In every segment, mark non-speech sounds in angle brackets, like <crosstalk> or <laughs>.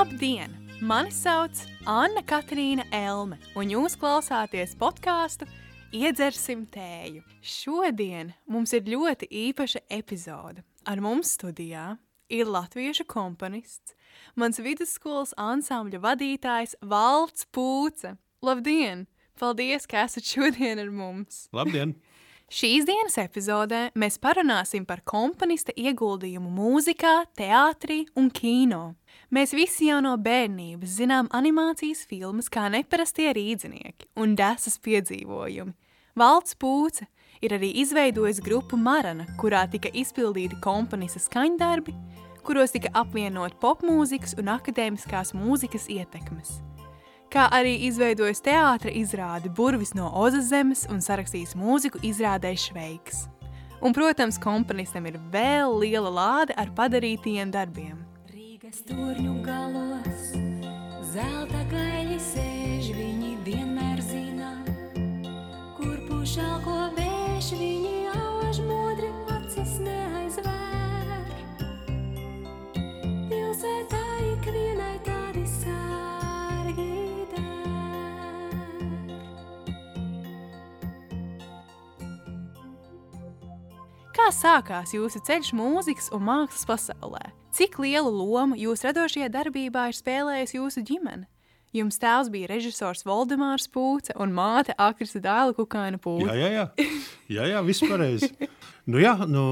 Labdien! Mani sauc Anna Katrīna Elme, un jūs klausāties podkāstu Iedzersim tēju. Šodien mums ir ļoti īpaša epizode. Ar mums studijā ir latviešu komponists, mans vidusskolas ansambļa vadītājs Valts Pūce. Labdien! Paldies, ka esat šodien ar mums! Labdien! Šīs dienas epizodē mēs parunāsim par komponista ieguldījumu mūzikā, teātrī un kino. Mēs visi jau no bērnības zinām animācijas filmas kā neparastie rīznieki un desas piedzīvojumi. Valts Pūce ir arī izveidojis grupu Marana, kurā tika izpildīti komponista skaņdarbi, kuros tika apvienot popmūzikas un akadēmiskās mūzikas ietekmes kā arī izveidojis teātra izrādi Burvis no Ozas zemes un sarakstījis mūziku izrādē Šveiks. Un, protams, komponistam ir vēl liela lāde ar padarītajiem darbiem. Rīgas turņu galos, zelta gaļi sēž, viņi vienmēr zina, kur pušāko bēž, viņi auž modri Kā sākās jūsu ceļš mūzikas un mākslas pasaulē? Cik lielu lomu jūs radošajā darbībā ir spēlējusi jūsu ģimene? Jums tēvs bija režisors Valdemārs Pūce un māte Akrista Dāla Kukaina Pūce. Jā, jā, jā. jā, jā viss pareizi. Nu, jā, nu,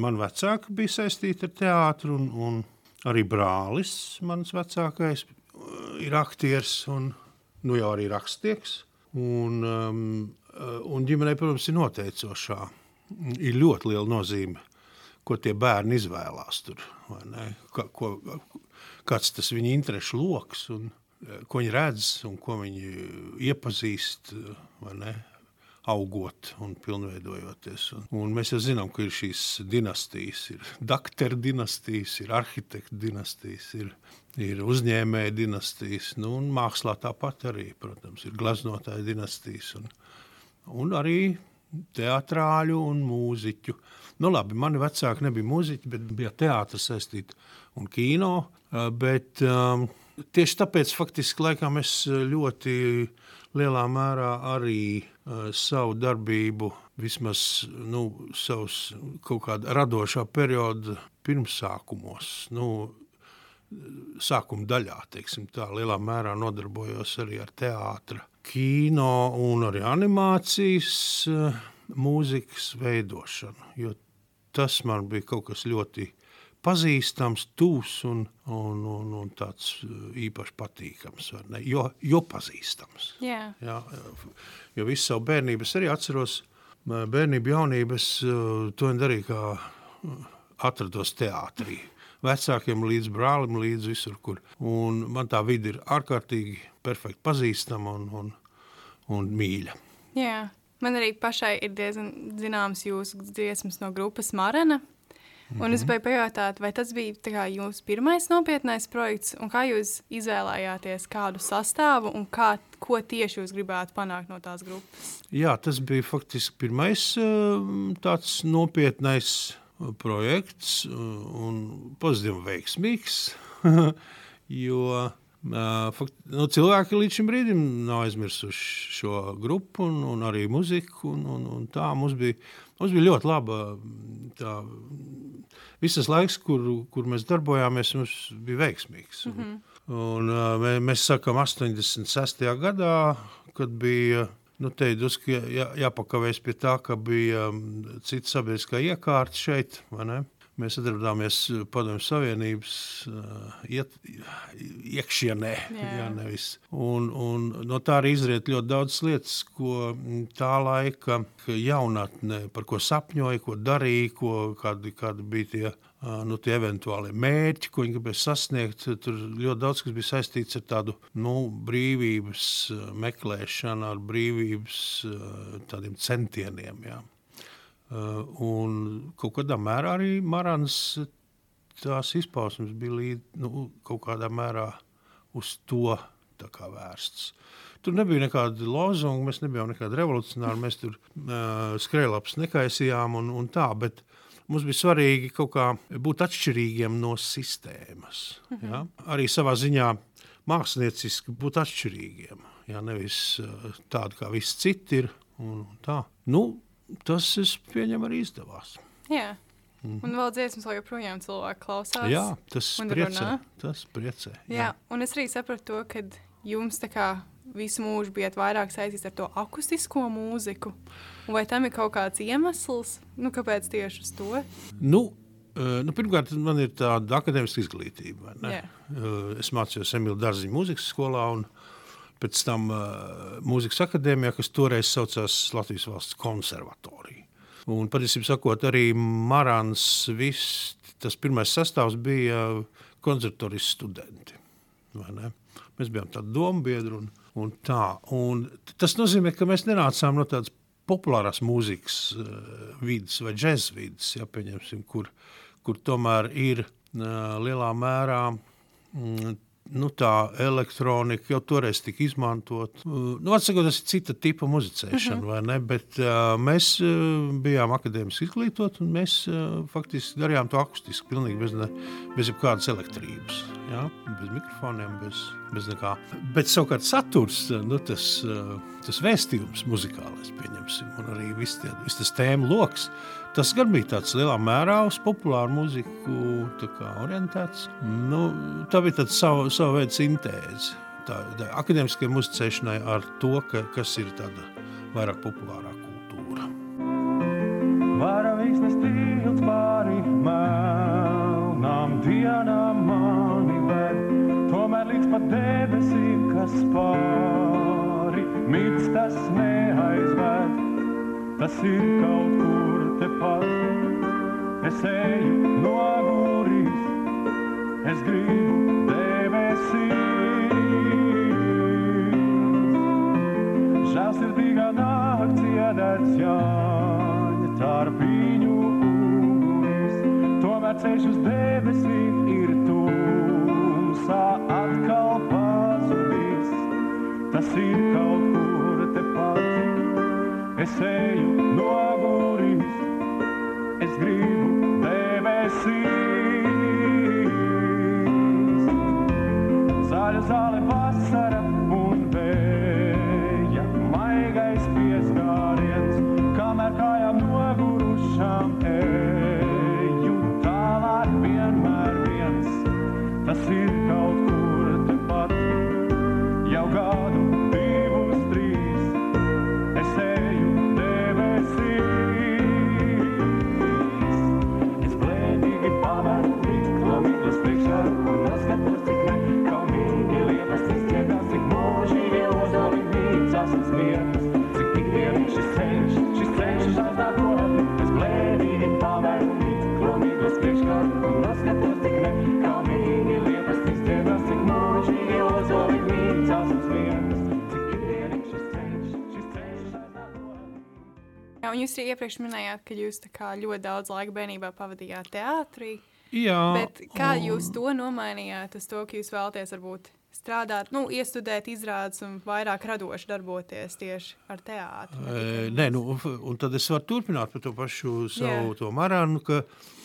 man vecāki bija saistīti ar teātru, un, un arī brālis, mans vecākais, ir aktieris un nu, jau arī rakstnieks. Un, um, un ģimenei, protams, ir noteicošā. Ir ļoti liela nozīme, ko tie bērni izvēlās tur. Ka, ko, kāds tas viņa interešu lokus, eh, ko viņi redz un ko viņi iepazīst, augot un pilnveidojoties. Un, un mēs jau zinām, ka ir šīs dinastijas, ir doktora dinastijas, ir arhitekta dinastijas, ir, ir uzņēmēja dinastijas, nu, un mākslā tāpat arī, protams, ir gleznotāja dinastijas. Un, un arī teātrāļu un mūziķu. Nu, labi, mani vecāki nebija mūziķi, bet bija teātris saistīti un kino. eh, Bet, um, tieši tāpēc faktiski laikam es ļoti lielā mērā arī uh, savu darbību, vismaz nu, savus kaut kāda radošā perioda pirmsākumos, nu, sākuma daļā, tā lielā mērā nodarbojos arī ar teātru, kino un arī animācijas eh, mūzikas veidošanu. Jo tas man bija kaut kas ļoti pazīstams, tūs un, un, un, un tāds eh, īpaši patīkams, ne? jo, jo pazīstams. Jā. Jā, jo visu savu bērnību es arī atceros. Bērnību, jaunību es eh, to darīju, kā eh, atrados teātrī. Vecākiem līdz brālim, līdz visur, kur. Un man tā vide ir ārkārtīgi perfekti pazīstama un, un, un mīļa. Jā. Man arī pašai ir diezgan zināms jūsu dziesmas no grupas Marana. Un es gribēju pajautāt, vai tas bija jūsu pirmais nopietnais projekts, un kā jūs izvēlējāties kādu sastāvu, un kā, ko tieši jūs gribētu panākt no tās grupas? Jā, tas bija faktiski pirmais eh, tāds nopietnais projekts eh, un pozitīvi veiksmīgs. <laughs> jo eh, fakt, nu, cilvēki līdz šim brīdim nav aizmirsuši šo grupu un, un arī muziku. Un, un, un tā mums bija, mums bija ļoti laba. Tā, visas laiks, kur, kur mēs darbojāmies, mums bija veiksmīgs. Mm -hmm. Un, uh, mē- mēs sakām, 86. gadā, kad bija nu, te ir drusku jā, jā, jāpakavēs pie tā, ka bija um, cita sabiedriskā iekārta šeit. Mēs atrodāmies Padomju Savienības uh, iet, iekšienē. Jā. Jā, nevis. un, un no tā arī izriet ļoti daudz lietas, ko tā laika jaunatne, par ko sapņoja, ko darīja, ko, kādi, kādi bija tie nu, tie eventuālie mērķi, ko viņi gribēja sasniegt. Tur ļoti daudz kas bija saistīts ar tādu nu, brīvības meklēšanu, ar brīvības tādiem centieniem. Jā. Un kaut kādā mērā arī Marānas tās izpausmes bija līdz, nu, kaut kādā mērā uz to vērsts. Tur nebija nekāda lozunga, mēs nebijām nekādi revolucionāri, mēs tur uh, skrējlaps nekaisījām un, un tā, bet, mums bija svarīgi kaut kā būt atšķirīgiem no sistēmas. Ja? Arī savā ziņā mākslinieciski būt atšķirīgiem. Ja? Nevis eh, tādi kā visi citi ir. Nu, tas, es pieņemu, arī izdevās. Jā. Un vēl dziesmas, vēl joprojām cilvēki klausās. Mhm. Jā, tas priecē. Tas priecē. Jā, un es arī sapratu to, ka jums tā kā visu mūžu bijat vairāk saistīts ar to akustisko mūziku. Un Vai tam ir kaut kāds iemesls, nu, kāpēc tieši uz to? Nu, eh, nu, pirmkārt, man ir tāda akadēmiska izglītība. Jā. Eh, Es mācījos Emīļa Dārziņa mūzikas skolā. un Pēc tam uh, mūzikas akadēmijā, kas toreiz saucās Latvijas valsts konservatorija. Un, patiesībā, arī Marāns, viss tas pirmais sastāvs bija konservatorijas studenti. Mēs bijām tādi domu biedri un, un tā. Un tas nozīmē, ka mēs nenācām no tādas populārās mūzikas uh, vidas vai džēzus vidas, ja, kur, kur tomēr ir uh, lielā mērā mm, nu, tā elektronika jau toreiz tika izmantot. Uh, Nu, atsakot, tas ir cita tipa muzicēšana, uh -huh. bet uh, mēs uh, bijām akadēmiski izglītoti un mēs uh, faktiski darījām to akustiski, pilnīgi bez, ne, bez jebkādas elektrības. Ja? Bez mikrofoniem, bez, bez nekā. Bet savukārt saturs, nu, tas, uh, tas vēstījums muzikālais, pieņemsim, un arī viss tie- viss tas tēmu lokus. Tas gan bija tāds lielā mērā uz populāru mūziku orientēts. Nu, tā bija tāda sava, sava veida sintēze. Tā, tā akadēmiskajai muzicēšanai ar to, ka, kas ir tāda vairāk populārā kultūra. Varavīksnes tilts pāri melnām dienām mani ved, tomēr līdz pat debesīm, kas pāri mīts tas neaizved. Tas ir kaut kur tepat, es eju no gurīs, es gribu debesīs. Žēlsirdīgā nāk dziedāts Jāņa tarpiņu uguns. Tomēr ceļš uz debesīm ir tumsā atkal pazudīs. Tas ir kaut kur tepat. Es eju un jūs arī iepriekš minējāt, ka jūs ļoti daudz laika bērnībā pavadījāt teātrī. Jā, Bet kā jūs to nomainījāt uz to, ka jūs vēlaties varbūt strādāt, nu, iestudēt izrādes un vairāk radoši darboties tieši ar tikai E, Nē, nu, un tad es varu turpināt par to pašu savu Jā. to marānu, ka mm,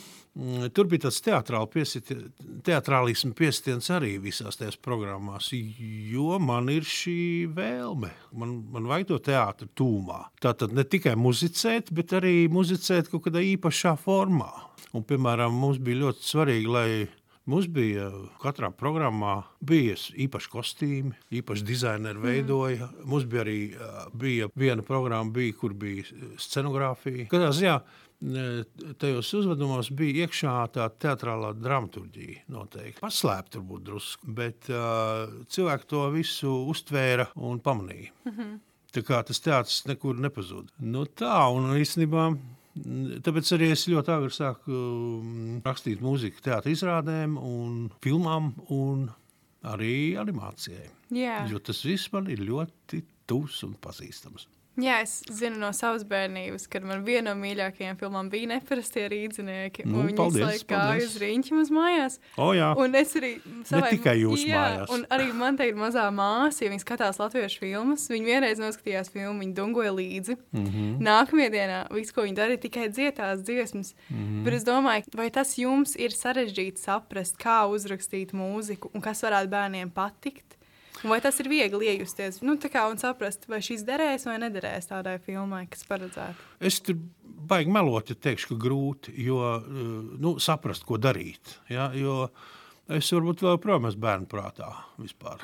tur bija tāds teatrāli piesiti- teatrālismu piestiens arī visās tajās programmās, jo man ir šī vēlme. Man, man vajag to teātru tūmā. Tātad ne tikai muzicēt, bet arī muzicēt kaut kādā īpašā formā. Un, piemēram, mums bija ļoti svarīgi, lai Mums bija katrā programmā bija īpaši kostīmi, īpaši dizaineri veidoja. Mums bija arī bija viena programma, bija, kur bija scenogrāfija. Katrā ziņā tajos uzvedumos bija iekšā tā teatrālā dramaturgija. Noteikti. Paslēpta varbūt drusku, bet uh, cilvēki to visu uztvēra un pamanīja. Tā kā tas teātris nekur nepazuda. Nu, tā, un īstenībā mm, tāpēc arī es ļoti agri sāku mm, rakstīt mūziku teātris izrādēm, un filmām un arī animācijai. Jā, Jo tas viss man ir ļoti tuvs un pazīstams. Jā, es zinu no savas bērnības, kad man viena no mīļākajām filmām bija neparastie rīznieki. Nu, viņi visu laiku gāja uz rīņķi mums mājās. O, jā. Un es arī savai, tikai jūsu jā, mājās. Un arī man te ir mazā māsa, ja viņa skatās latviešu filmas. Viņa vienreiz noskatījās filmu, viņa dungoja līdzi. Mm. -hmm. Nākamajā dienā viss, ko viņa darīja, tikai dziedās dziesmas. Mm. -hmm. Bet es domāju, vai tas jums ir sarežģīti saprast, kā uzrakstīt mūziku un kas varētu bērniem patikt? Un Vai tas ir viegli iejusties nu, kā, un saprast, vai šis derēs vai nederēs tādai filmai, kas paredzēta? Es tur baigi melot, ja teikšu, ka grūti, jo eh, nu, saprast, ko darīt. Ja? Jo es varbūt vēl projām esmu bērnu prātā vispār.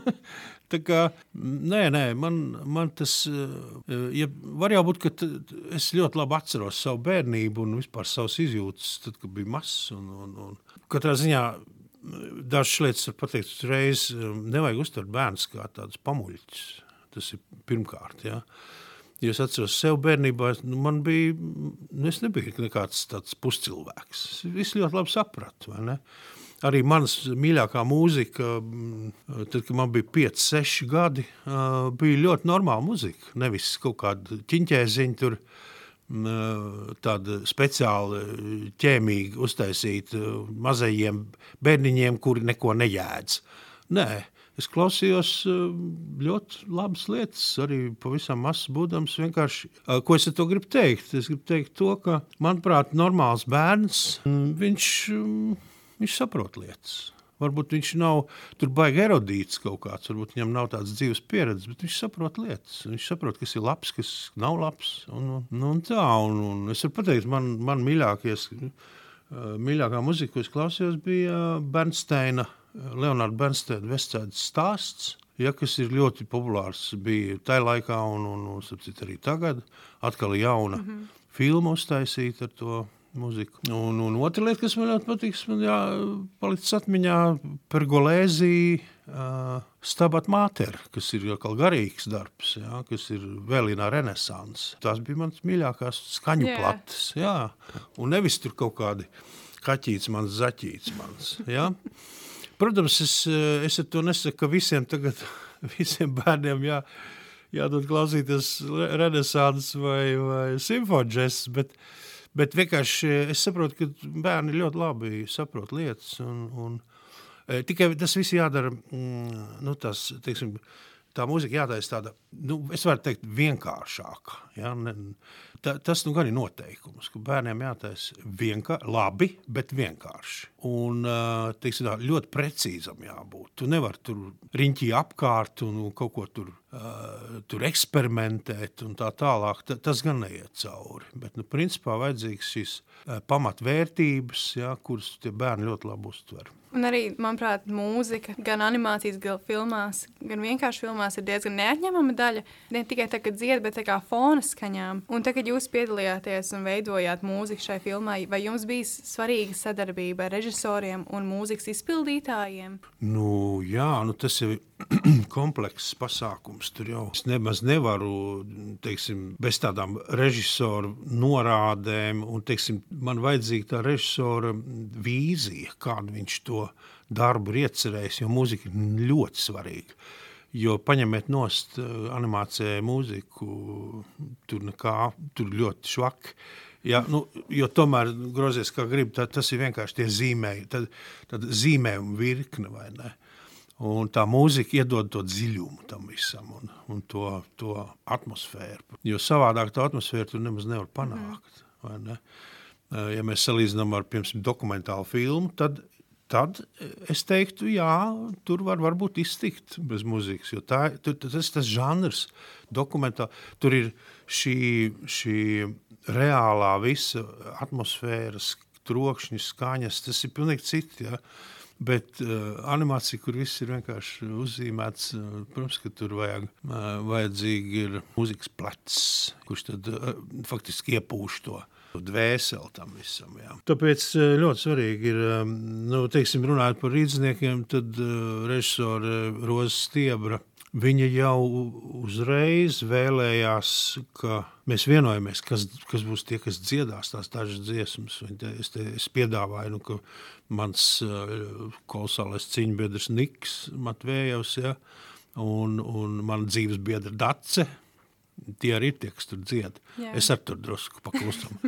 <laughs> Tā kā, nē, nē, man, man tas eh, ja, var jau būt, ka es ļoti labi atceros savu bērnību un vispār savas izjūtas, tad, kad biju mazs. Un, un, un. Katrā ziņā dažas lietas var pateikt uzreiz, nevajag uztvert bērnus kā tādus pamuļķus. Tas ir pirmkārt. Ja. Jo es atceros sev bērnībā, nu, man bija, nu, es nebiju nekāds tāds puscilvēks. Es visu ļoti labi sapratu? Arī manas mīļākā mūzika, tad, kad man bija 5, 6 gadi, bija ļoti normāla mūzika. Nevis kaut kāda ķiņķēziņa tur, mm, tāda speciāli ķēmīgi uztaisīta mazajiem bērniņiem, kuri neko nejēdz. Nē, es klausījos ā, ļoti labas lietas, arī pavisam mazs būdams. Vienkārši, ā, ko es ar to gribu teikt? Es gribu teikt to, ka, manuprāt, normāls bērns, mm, viņš, mm, viņš saprot lietas. Varbūt viņš nav tur baigi erudīts kaut kāds, varbūt viņam nav tādas dzīves pieredzes, bet viņš saprot lietas. Viņš saprot, kas ir labs, kas nav labs. Un, un, nu, un tā, un, un es varu pateikt, man, man mīļākie, uh, mīļākā muzika, ko es klausījos, bija Bernsteina, Leonarda Bernsteina Vestsēdes stāsts. Ja, kas ir ļoti populārs, bija tajā laikā, un, un, un arī tagad. Atkal jauna mm -hmm. filma uztaisīta ar to mūziku. Un, un otra lieta, kas man ļoti patīk, man jā, palicis atmiņā Pergolēzija. Uh, Stabat Mater, kas ir jau garīgs darbs, jā, kas ir vēlīnā renesanse. Tās bija manas mīļākās skaņu Jā. plates. Jā. Un nevis tur kaut kādi kaķītis, mans zaķītis. Mans, jā. Protams, es, es to nesaku, ka visiem, tagad, <laughs> visiem bērniem jā, jādod klausīties renesanses vai, vai simfonijas, bet, bet vienkārši eh, es saprotu, ka bērni ļoti labi saprot lietas. Un, un, eh, tikai tas viss jādara, mm, nu, tas, teiksim, tā mūzika jātaisa tāda, nu, es varu teikt, vienkāršāka. Ja? Ne, ta, tas nu gan ir noteikums, ka bērniem jātaisa vienkārši, labi, bet vienkārši. Un teiksim, tā, ļoti precīzam jābūt. Tu nevari tur riņķī apkārt un kaut ko tur, uh, tur eksperimentēt un tā tālāk. Ta, tas gan neiet cauri. Bet, nu, principā, vajadzīgs šīs pamatvērtības, ja, kuras tie bērni ļoti labi uztver. Un arī, manuprāt, mūzika, gan animācijas, gan filmās, gan vienkārši filmās ir diezgan neatņemama daļa. Ne tikai tā, kad dzied, bet tā kā fona skaņām. Un tagad, kad jūs piedalījāties un veidojāt mūziku šai filmai, vai jums bija svarīga sadarbība ar režisoriem un mūzikas izpildītājiem? Nu, jā, nu tas ir <clears throat> komplekss pasākums. Tur jau es nemaz nevaru teiksim, bez tādām režisoru norādēm, un teiksim, man vajadzīga tā režisora vīzija, kādu viņš to darbu ir iecerējis, jo mūzika ir ļoti svarīga. Jo paņemiet nost eh, animācijai mūziku, tur nekā, tur ļoti švaki. Ja, nu, jo tomēr grozies, kā grib, tad tas ir vienkārši tie zīmēji, tad, tad zīmējuma virkne vai ne. Un tā mūzika iedod to dziļumu tam visam un, un to, to atmosfēru. Jo savādāk to atmosfēru tu nemaz nevar panākt. vai Ne? Eh, Ja mēs salīdzinām ar piemēram, dokumentālu filmu, tad, tad es teiktu, jā, tur var varbūt iztikt bez mūzikas. Jo tā, tur, tas ir tas žanrs, dokumentāli. Tur ir šī, šī reālā visa atmosfēra, trokšņi, skaņas, tas ir pilnīgi citi. Ja? Bet uh, animācija, kur viss ir vienkārši uzzīmēts, uh, protams, ka tur vajag, uh, vajadzīgi ir mūzikas plecs, kurš tad uh, faktiski iepūš to dvēseli tam visam. Jā. Tāpēc uh, ļoti svarīgi ir, um, nu, teiksim, runājot par rīzniekiem, tad uh, režisore Roza Stiebra. Viņa jau uzreiz vēlējās, ka mēs vienojamies, kas, kas būs tie, kas dziedās tās dažas dziesmas. Te- Es, te, es piedāvāju, nu, ka mans uh, kolosālais cīņbiedrs Niks Matvējevs ja, un, un mana dzīves biedra Dace Tie arī ir tie, kas tur dzied. Jā. Es ar tur drusku paklusam. <laughs>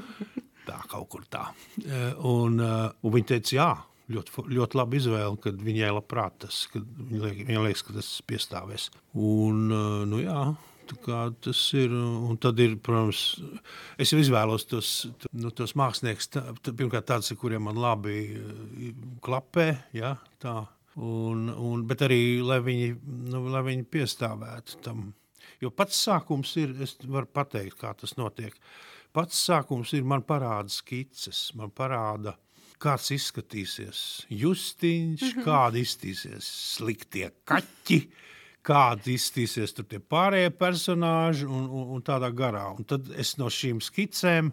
tā kaut kur tā. Eh, Un, eh, un viņi teica, jā, ļoti, ļoti labi izvēle, kad viņai labprāt tas, kad viņa liekas, ka tas piestāvēs. Un, eh, nu jā, tas ir, un tad ir, protams, es jau izvēlos tos, nu, tos mākslinieks, tā, pirmkārt tāds, ar kuriem man labi klapē, jā, tā. Un, un, bet arī, lai viņi, nu, lai viņi piestāvētu tam. Jo pats sākums ir, es varu pateikt, kā tas notiek. Pats sākums ir, man parāda skices, man parāda, kāds izskatīsies Justīns, mm -hmm. kāda izskatīsies sliktie kaķi, kāda izskatīsies tur tie pārējie personāži un, un, un tādā garā. Un tad es no šīm skicēm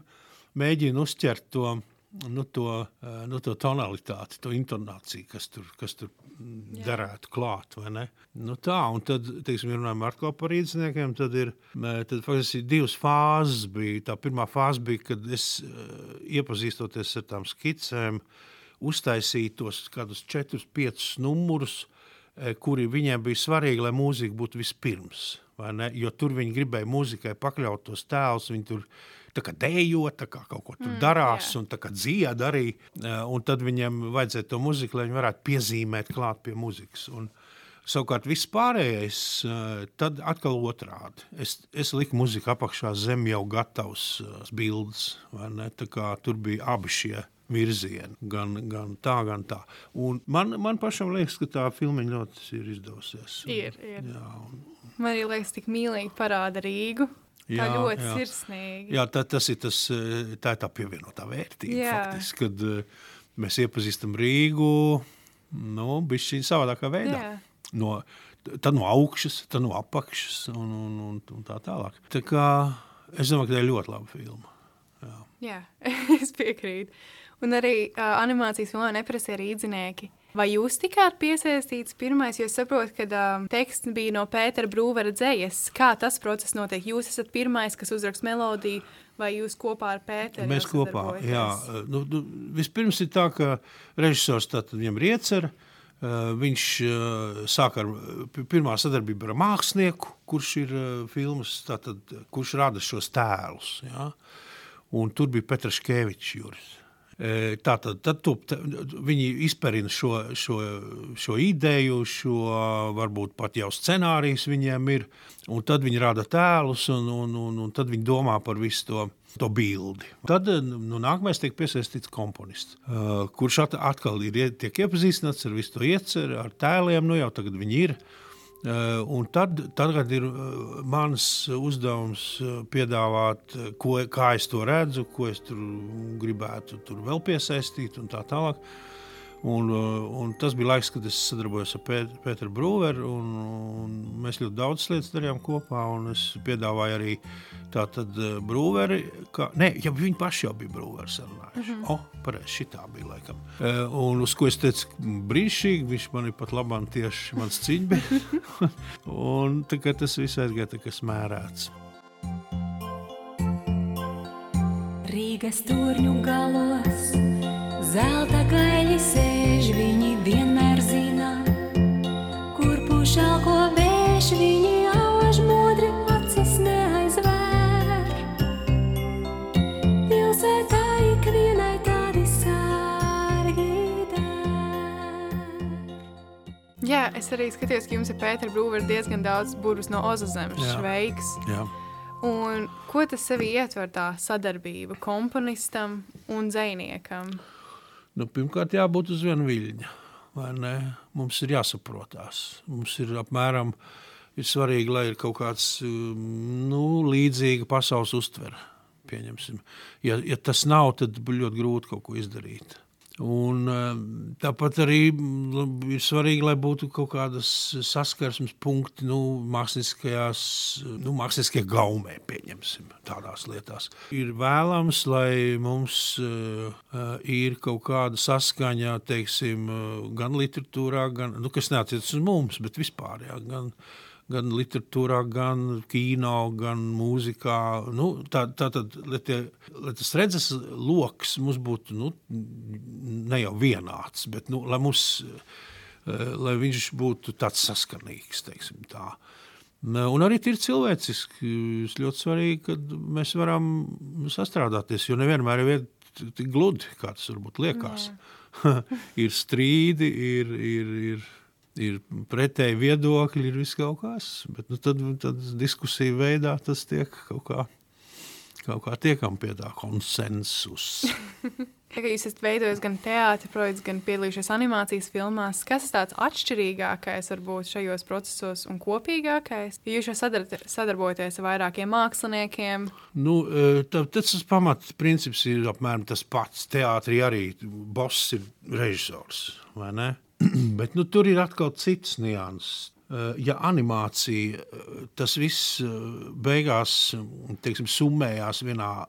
mēģinu uzķert to, nu, to, eh, nu, to tonalitāti, to intonāciju, kas tur, kas tur mm, derētu klāt. Nu, tā, un tad, teiksim, atkal par rīzniekiem, tad ir mē, tad faktiski divas fāzes. Bija. Tā pirmā fāze bija, kad es uh, iepazīstoties ar tām skicēm, uztaisīju tos kādus četrus, piecus numurus, eh, kuri viņiem bija svarīgi, lai mūzika būtu vispirms. Jo tur viņi gribēja mūzikai pakļaut tos tēlus. Viņi tur tā kā dejo, tā kā kaut ko tur mm, darās, jā. un tā kā dzied arī. eh, Un tad viņiem vajadzēja to mūziku, lai viņi varētu piezīmēt klāt pie mūzikas. Un, Savukārt, viss pārējais, eh, tad atkal otrādi. Es, es liku muziku apakšā zem jau gatavs eh, bildes. vai ne? Tā kā Tur bija abi šie virzieni, gan, gan tā, gan tā. Un man, man pašam liekas, ka tā filma ļoti ir izdevusies. Ir, ir. Jā, un, Man arī liekas, tik mīlīgi parāda Rīgu. Tā Jā, ļoti jā. sirsnīgi. Jā, tā, tas ir tas, eh, tā ir tā pievienotā vērtība. Jā. Faktiski, kad eh, mēs iepazīstam Rīgu nu, šī savādākā veidā. Jā. No, tad no augšas, tad no apakšas un, un, un, un tā tālāk. Tā kā, es domāju, ka tā ir ļoti laba filma. Jā, <laughs> es piekrītu. Un arī uh, animācijas filmā neprasīja rīznieki. Vai jūs tikāt piesaistīts pirmais, jo es saprotu, ka um, teksts bija no Pētera Brūvera dzējas. Kā tas process notiek? Jūs esat pirmais, kas uzraksta melodiju, vai jūs kopā ar Pēteru? Mēs kopā, jā. Nu, nu, vispirms ir tā, ka režisors tātad viņam ir iecer. Uh, viņš uh, sāk ar pirmā sadarbību ar mākslinieku, kurš ir uh, filmas, tātad, kurš rada šos tēlus. Ja? Un tur bija Petrs Kevičs. Juris. E, Tātad tad tu, ta, viņi izperina šo, šo, šo ideju, šo varbūt pat jau scenārijus viņiem ir. un Tad viņi rada tēlus, un, un, un, un tad viņi domā par visu to, to bildi. Tad nu, nākamais tiek piesaistīts komponists, uh, kurš at, atkal ir, ie- tiek iepazīstināts ar visu to ieceru, ar tēliem. Nu jau tagad viņi ir. Uh, un tad, tagad ir uh, mans uzdevums uh, piedāvāt, ko, kā es to redzu, ko es tur gribētu tur vēl piesaistīt un tā tālāk. Un, uh, un tas bija laiks, kad es sadarbojos ar Pēt- Pēteru Brūveru. Un, un mēs ļoti daudz lietas darījām kopā. un Es piedāvāju arī tādu brūveri. Kā, nē, jau viņi paši jau bija brūveri sarunājuši. Mm -hmm. O, pareizi, šitā bija laikam. Uh, un uz ko es teicu, brīnišķīgi, viņš man ir pat labāk tieši mans ciņš. <laughs> un kā tas viss aizgāja tā kā smērēts. Rīgas turņu galos, zelta gaļi viņi auž modri acis neaizvēr. Pilsētā ikvienai tādi sārgi der. Jā, es arī skatījos, ka jums ir Pētera Brūvera diezgan daudz burbuļs no Ozazemes. Šveiks. Jā. Un ko tas sevi ietver tā sadarbība komponistam un dzēniekam? Nu, pirmkārt, jābūt uz vai ne? Mums ir jāsaprotās. Mums ir apmēram ir svarīgi, lai ir kaut kāds um, nu, līdzīga pasaules uztvere. Ja, ja tas nav, tad ļoti grūti kaut ko izdarīt. Un, um, tāpat arī mm, ir svarīgi, lai būtu kaut kādas saskarsmes punkti nu, nu, mākslinieckajā gaumē, pieņemsim, tādās lietās. Ir vēlams, lai mums uh, uh, ir kaut kāda saskaņa, teiksim, uh, gan literatūrā, gan, nu, kas neatiecas uz mums, bet vispār, jā, gan, gan literatūrā, gan kino, gan mūzikā. Nu, tā, tā tad, lai, tie, lai tas redzes lokus mums būtu nu, ne jau vienāds, bet nu, lai, mums, eh, lai viņš būtu tāds saskanīgs. teiksim Tā. Ne, Un arī ir cilvēciski ļoti svarīgi, ka mēs varam sastrādāties. Jo nevienmēr ir tik gludi, kā tas varbūt liekas. <laughs> ir strīdi, ir, ir, ir, ir pretēji viedokļi, ir viss kaut kas. Bet nu, tad, tad diskusiju veidā tas tiek kaut kā, kaut kā tiekam pie tā konsensus. <laughs> Tā kā jūs esat veidojis gan teātris, projekts, gan piedalījušies animācijas filmās, kas ir tāds atšķirīgākais varbūt šajos procesos un kopīgākais? Ja jūs sadar sadarbojaties ar vairākiem māksliniekiem, Nu, eh, tā- tas tas pamats princips ir apmēram tas pats. Teātrī arī boss ir režisors. vai ne? <clears throat> Bet nu, tur ir atkal cits nianses. Eh, Ja animācija, eh, tas viss eh, beigās teiksim, summējās vienā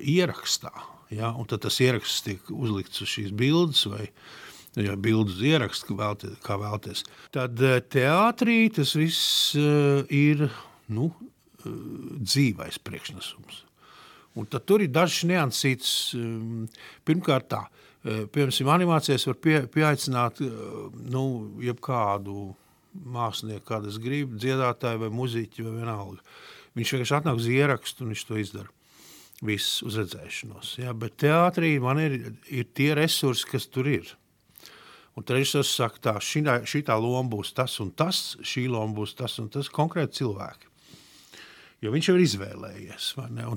ierakstā, ja? un tad tas ieraksts tiek uzlikts uz šīs bildes vai ja bildes uz ierakstu, kā vēlties. Tad teātrī tas viss ir nu, dzīvais priekšnesums. Un tad tur ir dažs niansīts. Pirmkārt, tā, piemēram, animācijas var pie, pieaicināt eh, nu, jebkādu mākslinieku, kādu es gribu, dziedātāju vai muzeķi vai vienalga. Viņš vienkārši atnāk uz ierakstu un viņš to izdara. Viss uz redzēšanos. Ja? Bet teātrī man ir, ir tie resursi, kas tur ir. Un viņš saka, tā šī loma būs tas un tas, šī loma būs tas un tas konkrēti cilvēki. Jo viņš jau ir izvēlējies.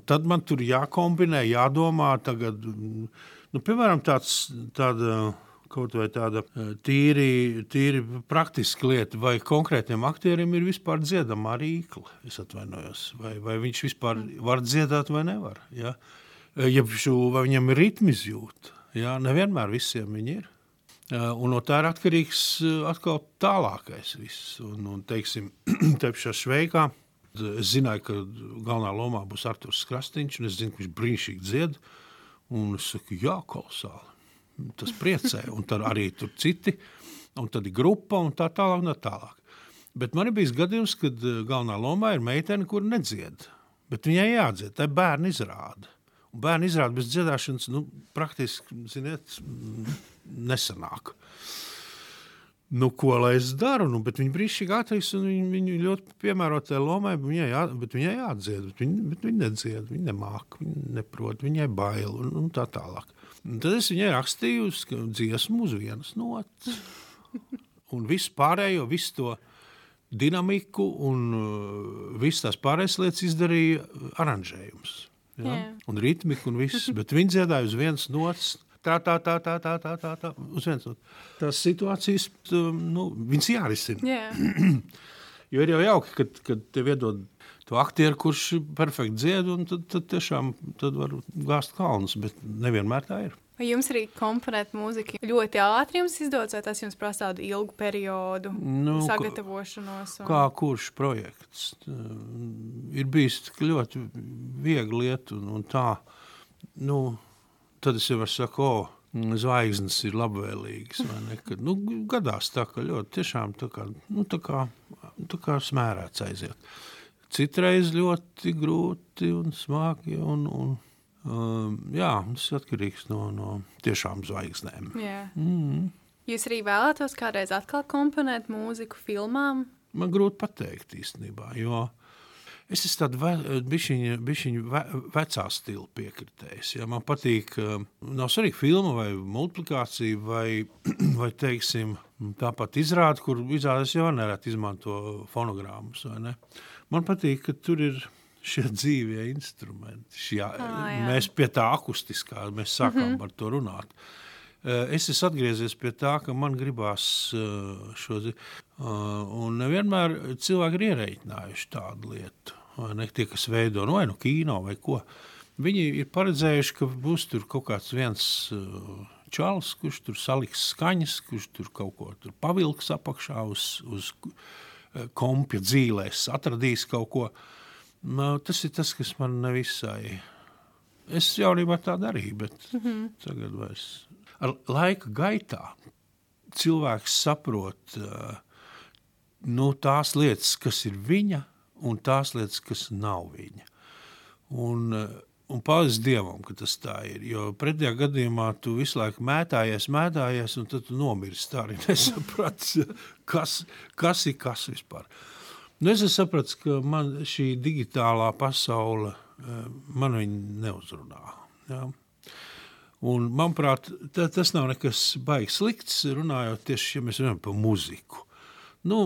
tad man tur jākombinē, jādomā. Tagad, mm, nu, piemēram, tāds, tāda, kaut vai tāda eh, tīri, tīri praktiska lieta, vai konkrētiem aktieriem ir vispār dziedamā rīkle. Es atvainojos, vai, vai viņš vispār var dziedāt vai nevar. Ja? Ja šo, vai viņam ir ritmi izjūta. Ja? Nevienmēr visiem viņi ir. Eh, Un no tā ir atkarīgs atkal tālākais. Viss. Un, un, teiksim, <clears throat> te pašā šveikā es zināju, ka galvenā lomā būs Arthurs Krastīņš, un es zinu, ka viņš brīnišķīgi dzied. Un es saku, jā, kolosāli. Tas priecē. Un tad arī tur citi, un tad ir grupa un tā tālāk. Un tā tālāk. Bet man ir bijis gadījums, kad eh, galvenā lomā ir meitene, kur nedzied. Bet viņai jādzied, tā ir bērnu izrāde. Un bērnu izrāde bez dziedāšanas nu, praktiski ziniet, nesanāk. Nu, ko lai es daru? Nu, viņa brīnišķīgi atrīs, un viņa, viņa ļoti piemērota lomai, viņai, jā, bet viņai jādzied. Bet viņa, bet viņa nedzied, viņa nemāca, viņa neprot, viņai bail un, un tā tālāk. Un tad es viņai rakstīju dziesmu uz vienas nots. Un visu pārējo, visu to dinamiku un uh, visas tās pārējās lietas izdarīja aranžējums. Ja? Jā. Un ritmika un viss. Bet viņi dziedāja uz vienas nots. Tā, tā, tā, tā, tā, tā, tā, tā uz vienas nots. Tās situācijas, tu, nu, viņas jārisina. jā, <clears throat> Jo ir jau jauki, kad, kad tev iedod to aktieru, kurš perfekti dzied, un tad, tad tiešām tad var gāzt kalnus, bet nevienmēr tā ir. vai jums arī komponēt mūziku ļoti ātri jums izdodas, vai tas jums prasa tādu ilgu periodu Nu, sagatavošanos? Un... Kā kurš projekts Tā, ir bijis ļoti viegli lieta un, un tā. Nu, tad es jau sakot, o, zvaigznes ir labvēlīgas. Kad, nu, gadās tā, ka ļoti tiešām tā kā, nu, tā kā, tā kā smērēts aiziet. Citreiz ļoti grūti un smagi. Un, un, um, jā, tas ir atkarīgs no, no tiešām zvaigznēm. Jā. Mm. Jūs arī vēlētos kādreiz atkal komponēt mūziku filmām? Man grūti pateikt īstenībā, jo es esmu tāds bišķiņa, bišķiņa ve, vecā stila piekritējs. Ja? Man patīk, eh, nav svarīgi filma vai multiplikācija vai, <clears throat> vai teiksim, tāpat izrāda, kur izrādās jau nereti izmanto fonogrammas. ne? Man patīk, ka tur ir šie dzīvie instrumenti. Šie, Ā, jā. mēs pie tā akustiskā, mēs sākām par to runāt. Eh, Es esmu atgriezies pie tā, ka man gribās eh, šo eh, un nevienmēr cilvēki ir ierēķinājuši tādu lietu. Vai Ne, tie, kas veido no, vai nu kino vai ko. Viņi ir paredzējuši, ka būs tur kaut kāds viens eh, čalis, kurš tur saliks skaņas, kurš tur kaut ko tur pavilks apakšā uz, uz eh, kompja dzīvēs, atradīs kaut ko. Nu, tas ir tas, kas man nevisai. Es jaunībā tā darīju, bet mm -hmm. tagad vairs. Ar laika gaitā cilvēks saprot uh, nu, tās lietas, kas ir viņa, un tās lietas, kas nav viņa. Un, un paldies Dievam, ka tas tā ir. Jo pretējā gadījumā tu visu laiku mētājies, mētājies, un tad tu nomirsti. Tā arī <laughs> nesaprati, kas, kas ir kas vispār. Nu, es esmu sapratis, ka man šī digitālā pasaule eh, man neuzrunā. Jā. Un, manuprāt, tā, tas nav nekas baigs slikts, runājot tieši ja mēs runājam par muziku. Nu,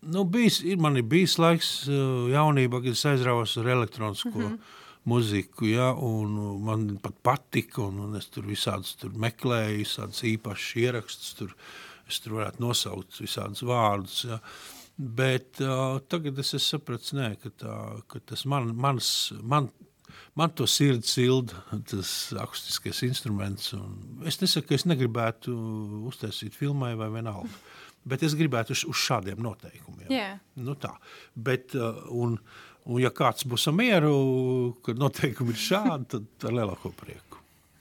nu, bijis, ir, man ir bijis laiks eh, jaunībā, kad es aizrāvos ar elektronisko mm -hmm. muziku, ja, un man pat patika, un, un es tur visādus tur meklēju, visādus īpašus ierakstus, tur, es tur varētu nosaukt visādus vārdus, ja. Bet uh, tagad es esmu sapratis, nē, ka, tā, ka tas man, mans, man Man to sirdi silda <laughs> tas akustiskais instruments. Es nesaku, ka es negribētu uztaisīt filmai vai vienalga. Bet es gribētu uz, uz šādiem noteikumiem. Jā. Nu tā. Bet, uh, un, un ja kāds būs mieru, ka noteikumi ir šādi, tad ar lielāko prieku.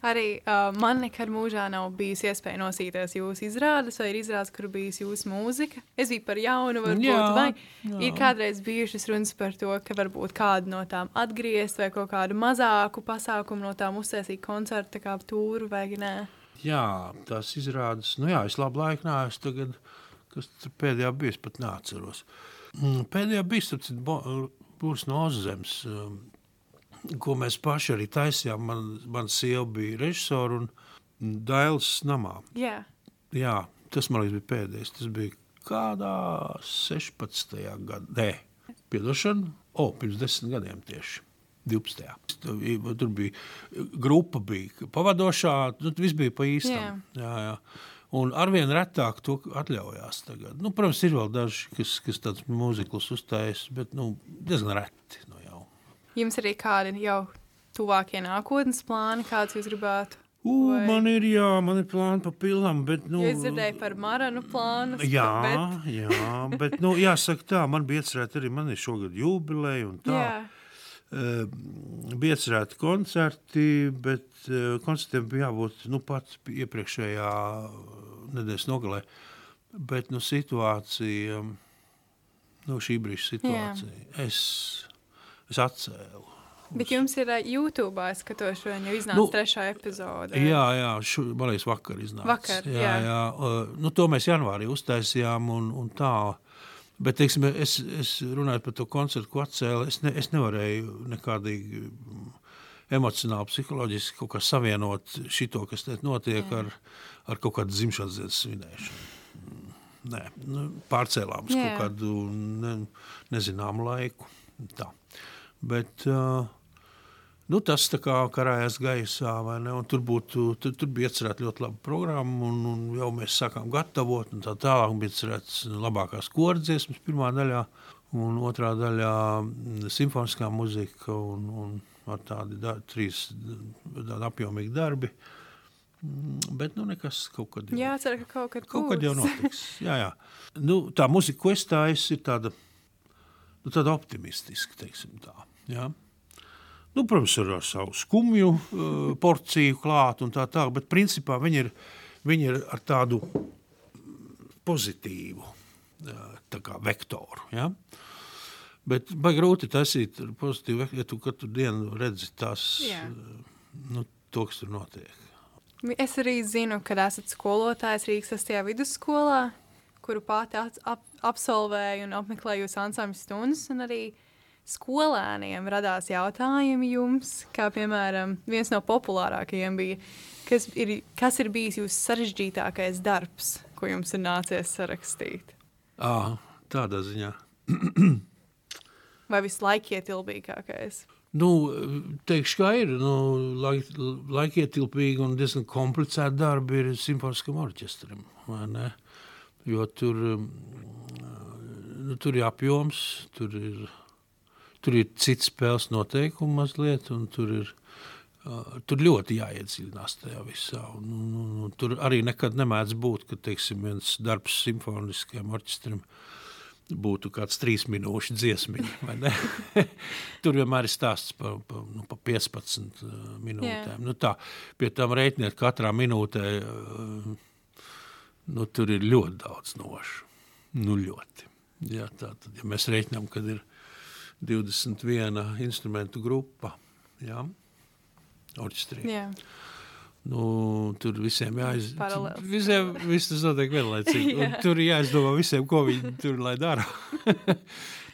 Arī uh, man nekad mūžā nav bijusi iespēja nosīties jūsu izrādes, vai ir izrādes, kur bijusi jūsu mūzika. Es biju par jaunu, varbūt, Jā, vai jā. ir kādreiz bijušas runas par to, ka varbūt kādu no tām atgriezt, vai kaut kādu mazāku pasākumu no tām uztaisīt koncertu, kā tūru vai nē. Jā, tās izrādes, nu jā, es labu laiku neesmu tagad, kas tur pēdējā bija, pat neatceros. Mm, Pēdējā bija, Būrs no Ozzemes, um, ko mēs paši arī taisījām. Man, man sieva bija režisora un Dailes namā. Jā, Jā, tas man liekas bija pēdējais. Tas bija kādā 16. gadā. Piedošana, o, pirms desmit gadiem tieši. 12. Tur- bija grupa, bija pavadošā, nu, viss bija pa īstam. Jā. Jā, jā. Un arvien retāk to atļaujās. Tagad. Nu, protams, ir vēl daži, kas, kas tādus mūziklus uzstājas, bet nu, diezgan reti. Nu, jau. jums arī kādi jau tuvākie nākotnes plāni, kāds jūs gribētu? U, Vai- man ir, jā, man ir plāni pa pilām, bet, Nu, es dzirdēju par maranu plānu. Jā, bet, jā, bet nu, jāsaka tā, man bija iecerēta arī, man ir šogad jubileja un tā. jā. Uh, bija iecerēti koncerti, bet uh, koncertiem bija jābūt nu, pat iepriekšējā nedēļas nogalē. Bet nu, situācija, nu, šī brīža situācija, es, es atcēlu. Bet jums ir ā, YouTube, šodien jau iznāca Nu, trešā epizode. Jā, jā šu, man liekas, vakar iznāca. Vakar, jā, jā. jā. Uh, nu, to mēs janvārī uztaisījām un, un tā. Bet, teiksim, es, es runāju par to koncertu, ko atcēlu. Es, ne, es nevarēju nekādīgi mm, emocionāli, psiholoģiski kaut kā savienot šito, kas te notiek ar, ar kaut kādu dzimšanas dienas svinēšanu. Mm, Nē, nu, pārcēlām uz Jā. kaut kādu ne, nezināmu laiku. Tā. Bet, uh, Nu, tas tā kā karājas gaisā, vai ne? Un tur, būtu, tur, tur bija iecerēta ļoti laba programma, un, un jau mēs sākām gatavot. Tā tālāk bija iecerēts labākās kordziesmas pirmā daļā, un otrā daļā simfoniskā muzika, un, un ar tādi da, trīs tādi apjomīgi darbi. Bet nu, nekas kaut kad jau- Jā, ceru, ka kaut kad Kaut kad jau būs. notiks. <laughs> Jā, jā. Nu, tā mūzika, ko es tāju, ir tāda, nu, tāda optimistiska. teiksim Tā, jā. Nu, protams, ar, ar savu skumju uh, porciju klāt un tā tālāk, bet principā viņi ir, viņi ir ar tādu pozitīvu uh, tā kā vektoru. Ja? Bet baigi grūti taisīt pozitīvu vektoru, ja tu katru dienu redzi tās, uh, nu, to, kas tur notiek. Es arī zinu, ka esat skolotājs Rīgas 6. vidusskolā, kuru pati ap, absolvēju un apmeklēju ansambļu stundas. un Arī skolēniem radās jautājumi jums, kā piemēram, viens no populārākajiem bija, kas ir, kas ir bijis jūsu sarežģītākais darbs, ko jums ir nācies sarakstīt? À, tādā ziņā. Vai vislaikietilpīgākais? Nu, teikšu, kā ir. Nu, laik, laikietilpīgi un diezgan komplicēti darbi ir simfoniskam orķestram. Jo tur, um, nu, tur ir apjoms, tur ir, tur ir cits spēles noteikumi mazliet, un tur ir. Uh, tur ļoti jāiedziļinās tajā visā. Un, un, un, un tur arī nekad nemēdz būt, ka teiksim, viens darbs simfoniskajam orķestram būtu kāds trīs minūšu ne? <laughs> Tur vienmēr ir stāsts par, par, nu, par 15 uh, minūtēm. Jā. Nu, tā, pie tam rēķiniet, katrā minūtē nu, tur ir ļoti daudz nošu. Nu, ļoti. Jā, tā, tad, ja mēs rēķinām, kad ir 21 instrumentu grupa, jā, orķestrī. Jā, Nu, tur visiem jāiz... Paralēli. Visiem viss tas notiek vienlaicīgi. <laughs> Jā. tur jāizdomā visiem, ko viņi tur lai dara. <laughs>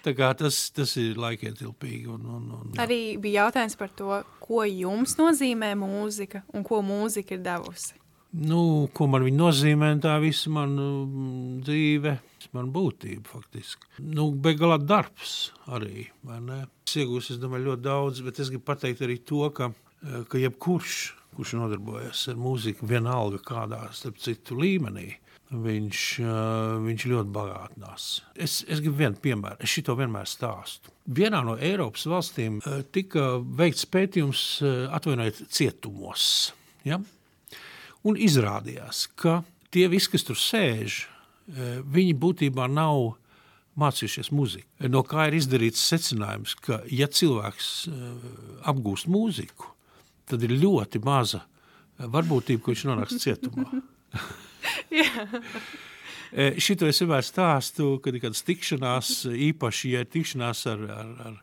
Tas, tas ir laikietilpīgi. Un, un, un, jā. Arī bija jautājums par to, ko jums nozīmē mūzika un ko mūzika ir devusi. Nu, ko man viņa nozīmē, tā visa mana mm, dzīve, mana būtība faktiski. Nu, Beigās darbs arī. Es iegūstu, es domāju, ļoti daudz, bet es gribu pateikt arī to, ka, eh, ka jebkurš, kurš nodarbojas ar mūziku, vienalga kādā starp citu līmenī, viņš, eh, viņš ļoti bagātinās. Es, es gribu vienu piemēru, es šito vienmēr stāstu. Vienā no Eiropas valstīm eh, tika veikts pētījums, atvainojiet, cietumos. Ja? Un izrādījās, ka tie visi, kas tur sēž, viņi būtībā nav mācījušies muziku. No kā ir izdarīts secinājums, ka, ja cilvēks eh, apgūst mūziku, tad ir ļoti maza eh, varbūtība, ka viņš nonāks cietumā. <laughs> Eh, Šito es vienmēr stāstu, kad ir kādas tikšanās, īpaši, ja ir tikšanās ar, ar, ar,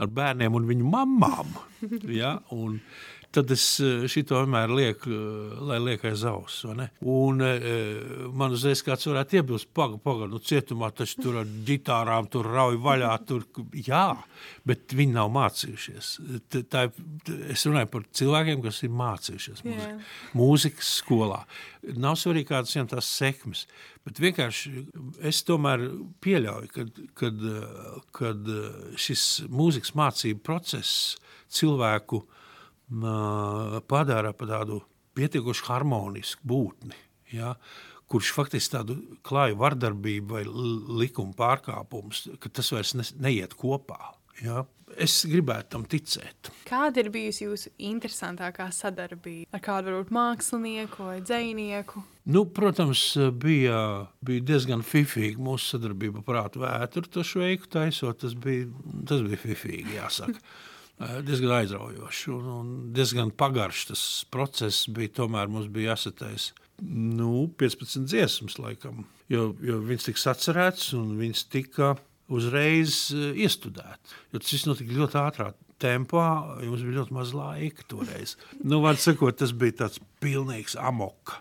ar bērniem un viņu mamām. Ja? Un tad es eh, šito vienmēr lieku, eh, lai liek aiz auss. Un eh, man uzreiz kāds varētu iebilst, paga, paga, nu cietumā taču tur ar ģitārām tur rauj vaļā, tur, jā, bet viņi nav mācījušies. Tā, ir- es runāju par cilvēkiem, kas ir mācījušies mūziku. mūzikas skolā. Nav svarīgi, kādas viņam tās sekmes, bet vienkārši es tomēr pieļauju, kad, kad, kad šis mūzikas mācību process cilvēku mā, padara par tādu pietiekoši harmonisku būtni, ja, kurš faktiski tādu klāju vardarbību vai likuma pārkāpumus, ka tas vairs ne, neiet kopā. Ja. Es gribētu tam ticēt. Kāda ir bijusi jūsu interesantākā sadarbība ar kādu varbūt mākslinieku vai dzinieku? Nu, protams, bija, bija diezgan fifīgi mūsu sadarbība ar prātu vētru. To šveiku taisot, tas bija, tas bija fifīgi, jāsaka. <laughs> Eh, diezgan aizraujoši un, un diezgan pagaršs tas process bija. Tomēr mums bija jāsataisa nu, 15 dziesmas, laikam, jo, jo viņas tika sacerētas un viņas tika uzreiz eh, iestudētas. Jo Tas viss notika ļoti ātrā tempā, jo mums bija ļoti maz laika toreiz. <laughs> Nu, var sakot, tas bija tāds pilnīgs amoka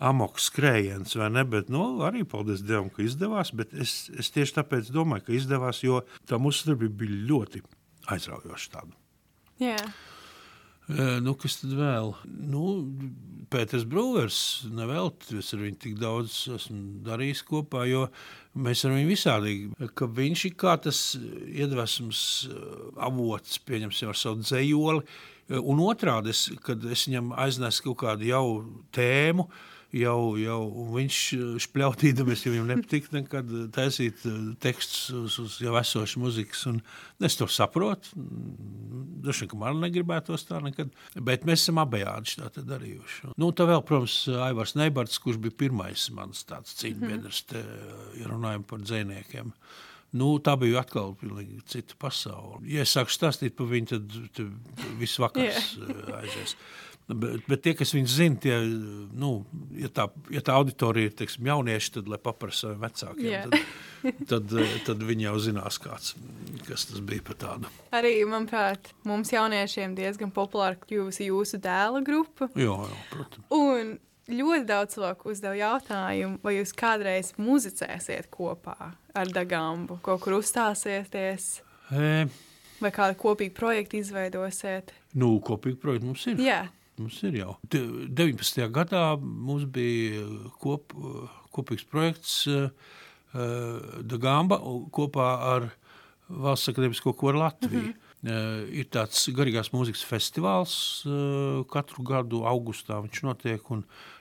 amoks skrējiens, vai ne? Bet, nu, arī paldies Dievam, ka izdevās. Es, es tieši tāpēc domāju, ka izdevās, jo tā mūsu sadarbība bija ļoti aizraujoša. Tāda. Jā, E, Nu, kas tad vēl? Nu, Pēters Brūvers, nevelti, es ar viņu tik daudz esmu darījis kopā, jo mēs ar viņu visādīgi, ka viņš ir kā tas iedvesmas e, avots, pieņemsim ar savu dzējoli, E, un otrādi, es, kad es viņam aiznesu kaut kādu jau tēmu, jau, jau viņš spļautīdamies, jo viņam nepatīk nekad taisīt eh, tekstus uz, uz jau esošu muzikas, un es to saprotu, droši vien, ka man negribētos tā nekad, bet mēs esam abejādi tā darījuši. Nu, tā vēl, protams, Aivars Neibarts, kurš bija pirmais mans tāds cīņbiedrs, ja runājam par dzēniekiem. Nu, tā bija atkal pilnīgi cita pasaule. Ja es sāku stāstīt par viņu, tad, tad viss vakars yeah. aizies. Bet, bet tie, kas viņu zina, tie, nu, ja, tā, ja tā auditorija ir teiksim, jaunieši, tad lai paprasa vecākiem. Jā. Tad, tad, tad viņi jau zinās, kāds, kas tas bija par tādu. arī, manuprāt, mums jauniešiem diezgan populāra kļuvusi jūsu dēla grupa. Jā, jā, protams. Un ļoti daudz cilvēku uzdeva jautājumu, vai jūs kādreiz muzicēsiet kopā ar Dagambu, kaut kur uzstāsieties, E, vai kādu kopīgu projektu izveidosiet. nu, kopīgi projekti mums ir. Jā, Mums ir jau. De- 19. gadā mums bija kop, kopīgs projekts uh, Dagamba kopā ar Valsts akadēmisko koru Latviju. Mm -hmm. Uh, ir tāds garīgās mūzikas festivāls uh, katru gadu augustā viņš notiek.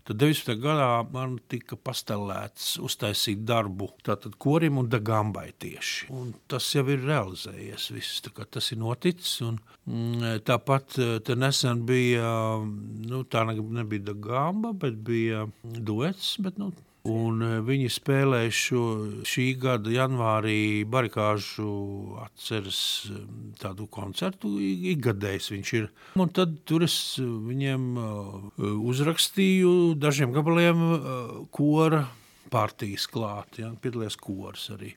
Tad 19. gadā man tika pastelēts uztaisīt darbu tātad korim un dagambai tieši. Un tas jau ir realizējies viss, tas ir noticis. Un, mm, tāpat eh, te nesen bija, nu tā ne- nebija dagamba, bet bija duets, bet nu, Un eh, viņi spēlēja šo šī gada janvārī barikāžu atceres eh, tādu koncertu. Ikgadējs viņš ir. Un tad tur es eh, viņiem uzrakstīju dažiem gabaliem kora partijas klāt. Ja, piedalījās kors arī.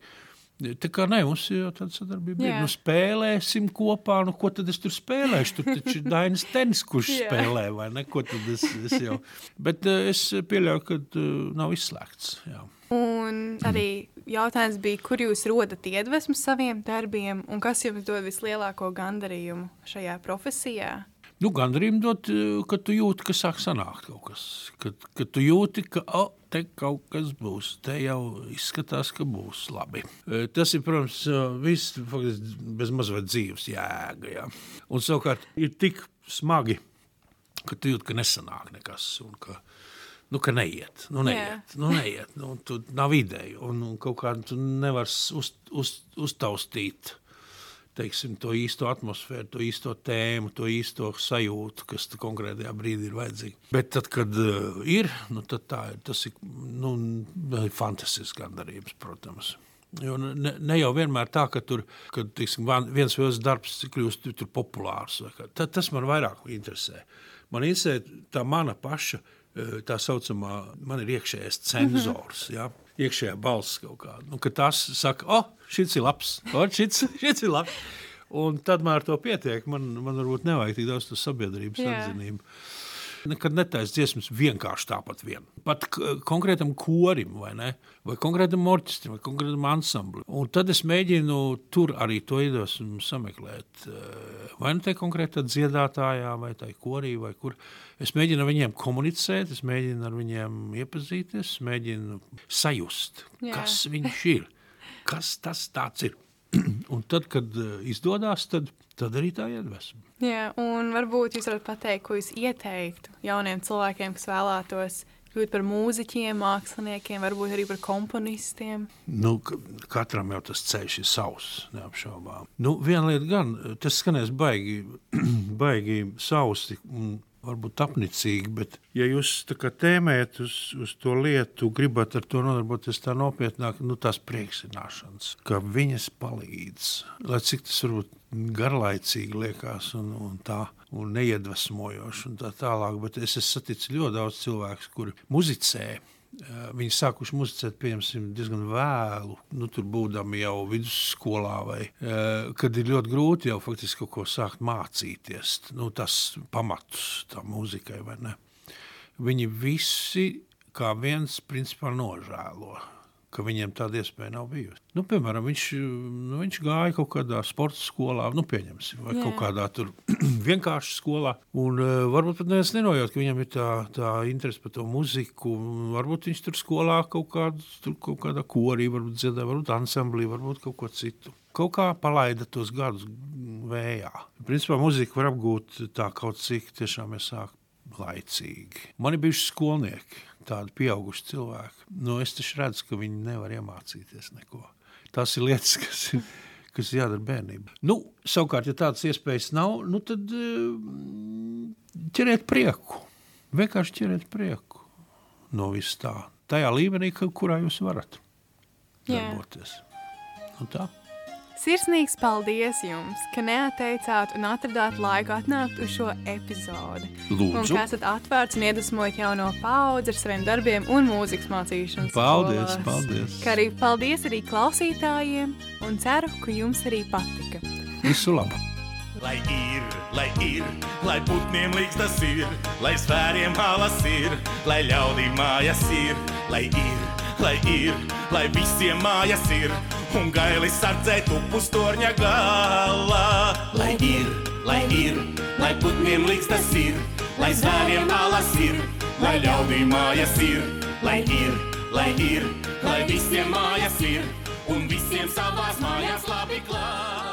Tā kā ne, mums jau tāda sadarbība ir. Nu, spēlēsim kopā, nu, ko tad es tur spēlēšu? Tur taču ir Dainis Tenis, kurš spēlē, vai ne? Ko tad es, es jau... Bet eh, es pieļauju, ka eh, nav izslēgts. Jā. un arī jautājums bija, kur jūs rodat iedvesmu saviem darbiem un kas jums dod vislielāko gandarījumu šajā profesijā? Nu, Gandrīz dot, eh, ka tu jūti, ka sāk sanākt kaut kas. Kad, kad tu jūti, ka oh, te kaut kas būs, te jau izskatās, ka būs labi. Eh, Tas ir, protams, eh, viss faktiski bez mazliet dzīves jēga. Ja. Un savukārt ir tik smagi, ka tu jūti, ka nesanāk nekas. Un ka, Nu, ka neiet, nu, neiet, nu, neiet. Nu, tu nav ideja, un, un kaut kā tu nevari uz, uz, uztaustīt teiksim, to īsto atmosfēru, to īsto tēmu, to īsto sajūtu, kas konkrētajā brīdī ir vajadzīga. Bet tad, kad uh, ir, nu, tad tā ir. Tas ir nu, fantastisks gandarījums, protams. Jo ne, ne jau vienmēr tā, ka tur kad, teiksim, van- viens vai otrs darbs kļūst populārs. vai kā. Ta, tas man vairāk interesē. Man interesē tā mana paša, tā saucamā, man ir iekšējais cenzors. Mm -hmm. ja? Iekšējā balss kaut kāda. Nu, tas saka, oh, šis ir labs, o, šis, <laughs> šis ir labs. Un tad man ar to pietiek. Man, man varbūt nevajag tik daudz sabiedrības atzinību. Nekad netaisa dziesmas vienkārši tāpat vien. Pat konkrētam korim, vai, ne? vai konkrētam orķestram, vai konkrētam ansamblim. Un tad es mēģinu tur arī to iedvesmu sameklēt. eh, Vai nu tajā konkrētā dziedātājā, vai tajā korī, vai kur. Es mēģinu ar viņiem komunicēt, es mēģinu ar viņiem iepazīties, es mēģinu sajust, Jā. kas viņš ir, kas tas ir. <clears throat> Un tad, kad eh, izdodas, tad, tad arī tā iedvesma. Jā, un varbūt jūs varat pateikt, ko jūs ieteiktu jauniem cilvēkiem, kas vēlētos kļūt par mūziķiem, māksliniekiem, varbūt arī par komponistiem. Nu, ka- katram jau tas ceļš ir savs, neapšaubām. Nu, viena lieta gan, tas skanēs baigi, <clears throat> baigi sausti un varbūt apnicīgi, bet ja jūs tā kā tēmējat uz, uz to lietu, gribat ar to nodarboties tā nopietnāk, nu tās priekšzināšanas, ka viņas palīdz, lai cik tas varbūt garlaicīgi liekas un, un tā, un neiedvesmojoši un tā tālāk, bet es esmu saticis ļoti daudz cilvēku, kuri muzicē, Viņi sākuši muzicēt, diezgan vēlu, nu, tur būdami jau vidusskolā, vai eh, kad ir ļoti grūti jau faktiski kaut ko sākt mācīties. Nu, tas pamatus tam mūzikai, vai ne? Viņi visi kā viens principā nožēlo. Ka viņiem tāda iespēja nav bijusi. Nu, piemēram, viņš, nu, viņš gāja kaut kādā sporta skolā, nu, pieņemsim, vai Jā. kaut kādā tur <clears throat> vienkārši skolā. Un, uh, varbūt pat neviens nenojūt, ka viņam ir tā, tā interese par to muziku. un Varbūt viņš tur skolā kaut, kādu, tur kaut kādā korī, varbūt dziedāja, varbūt ansamblī, varbūt kaut ko citu. Kaut kā palaida tos gadus vējā. Principā muzika var apgūt tā kaut cik tiešām ir sāk laicīgi. Man ir bijuši skolnieki, tādi pieauguši cilvēki. Nu, es taču redzu, ka viņi nevar iemācīties neko. Tas ir lietas, kas ir, kas ir jādara bērnībā. Nu, savukārt, ja tādas iespējas nav, nu, tad eh, ķeriet prieku. Vienkārši ķeriet prieku no vis tā. Tajā līmenī, kurā jūs varat darboties. Nu, tā. Sirsnīgs paldies jums, ka neatteicāt un atradāt laiku atnākt uz šo epizodi. Un Lūdzu. ka esat atvērts un iedvesmojat jauno paudzi ar saviem darbiem un mūzikas mācīšanas. Paldies, skolās. paldies. Kā arī paldies arī klausītājiem un ceru, ka jums arī patika. Visu labu! Lai ir, lai ir, lai putniem līdz tas ir, lai svēriem halas ir, lai ļaudīm mājas ir, lai ir, lai ir, lai visiem mājas ir, un gaili sardzē tupus torņa galā. Lai ir, lai ir, lai putniem līdz tas ir, lai svēriem halas ir, lai ļaudīm mājas ir, lai ir, lai ir, lai visiem mājas ir, un visiem savās mājās labi klāt.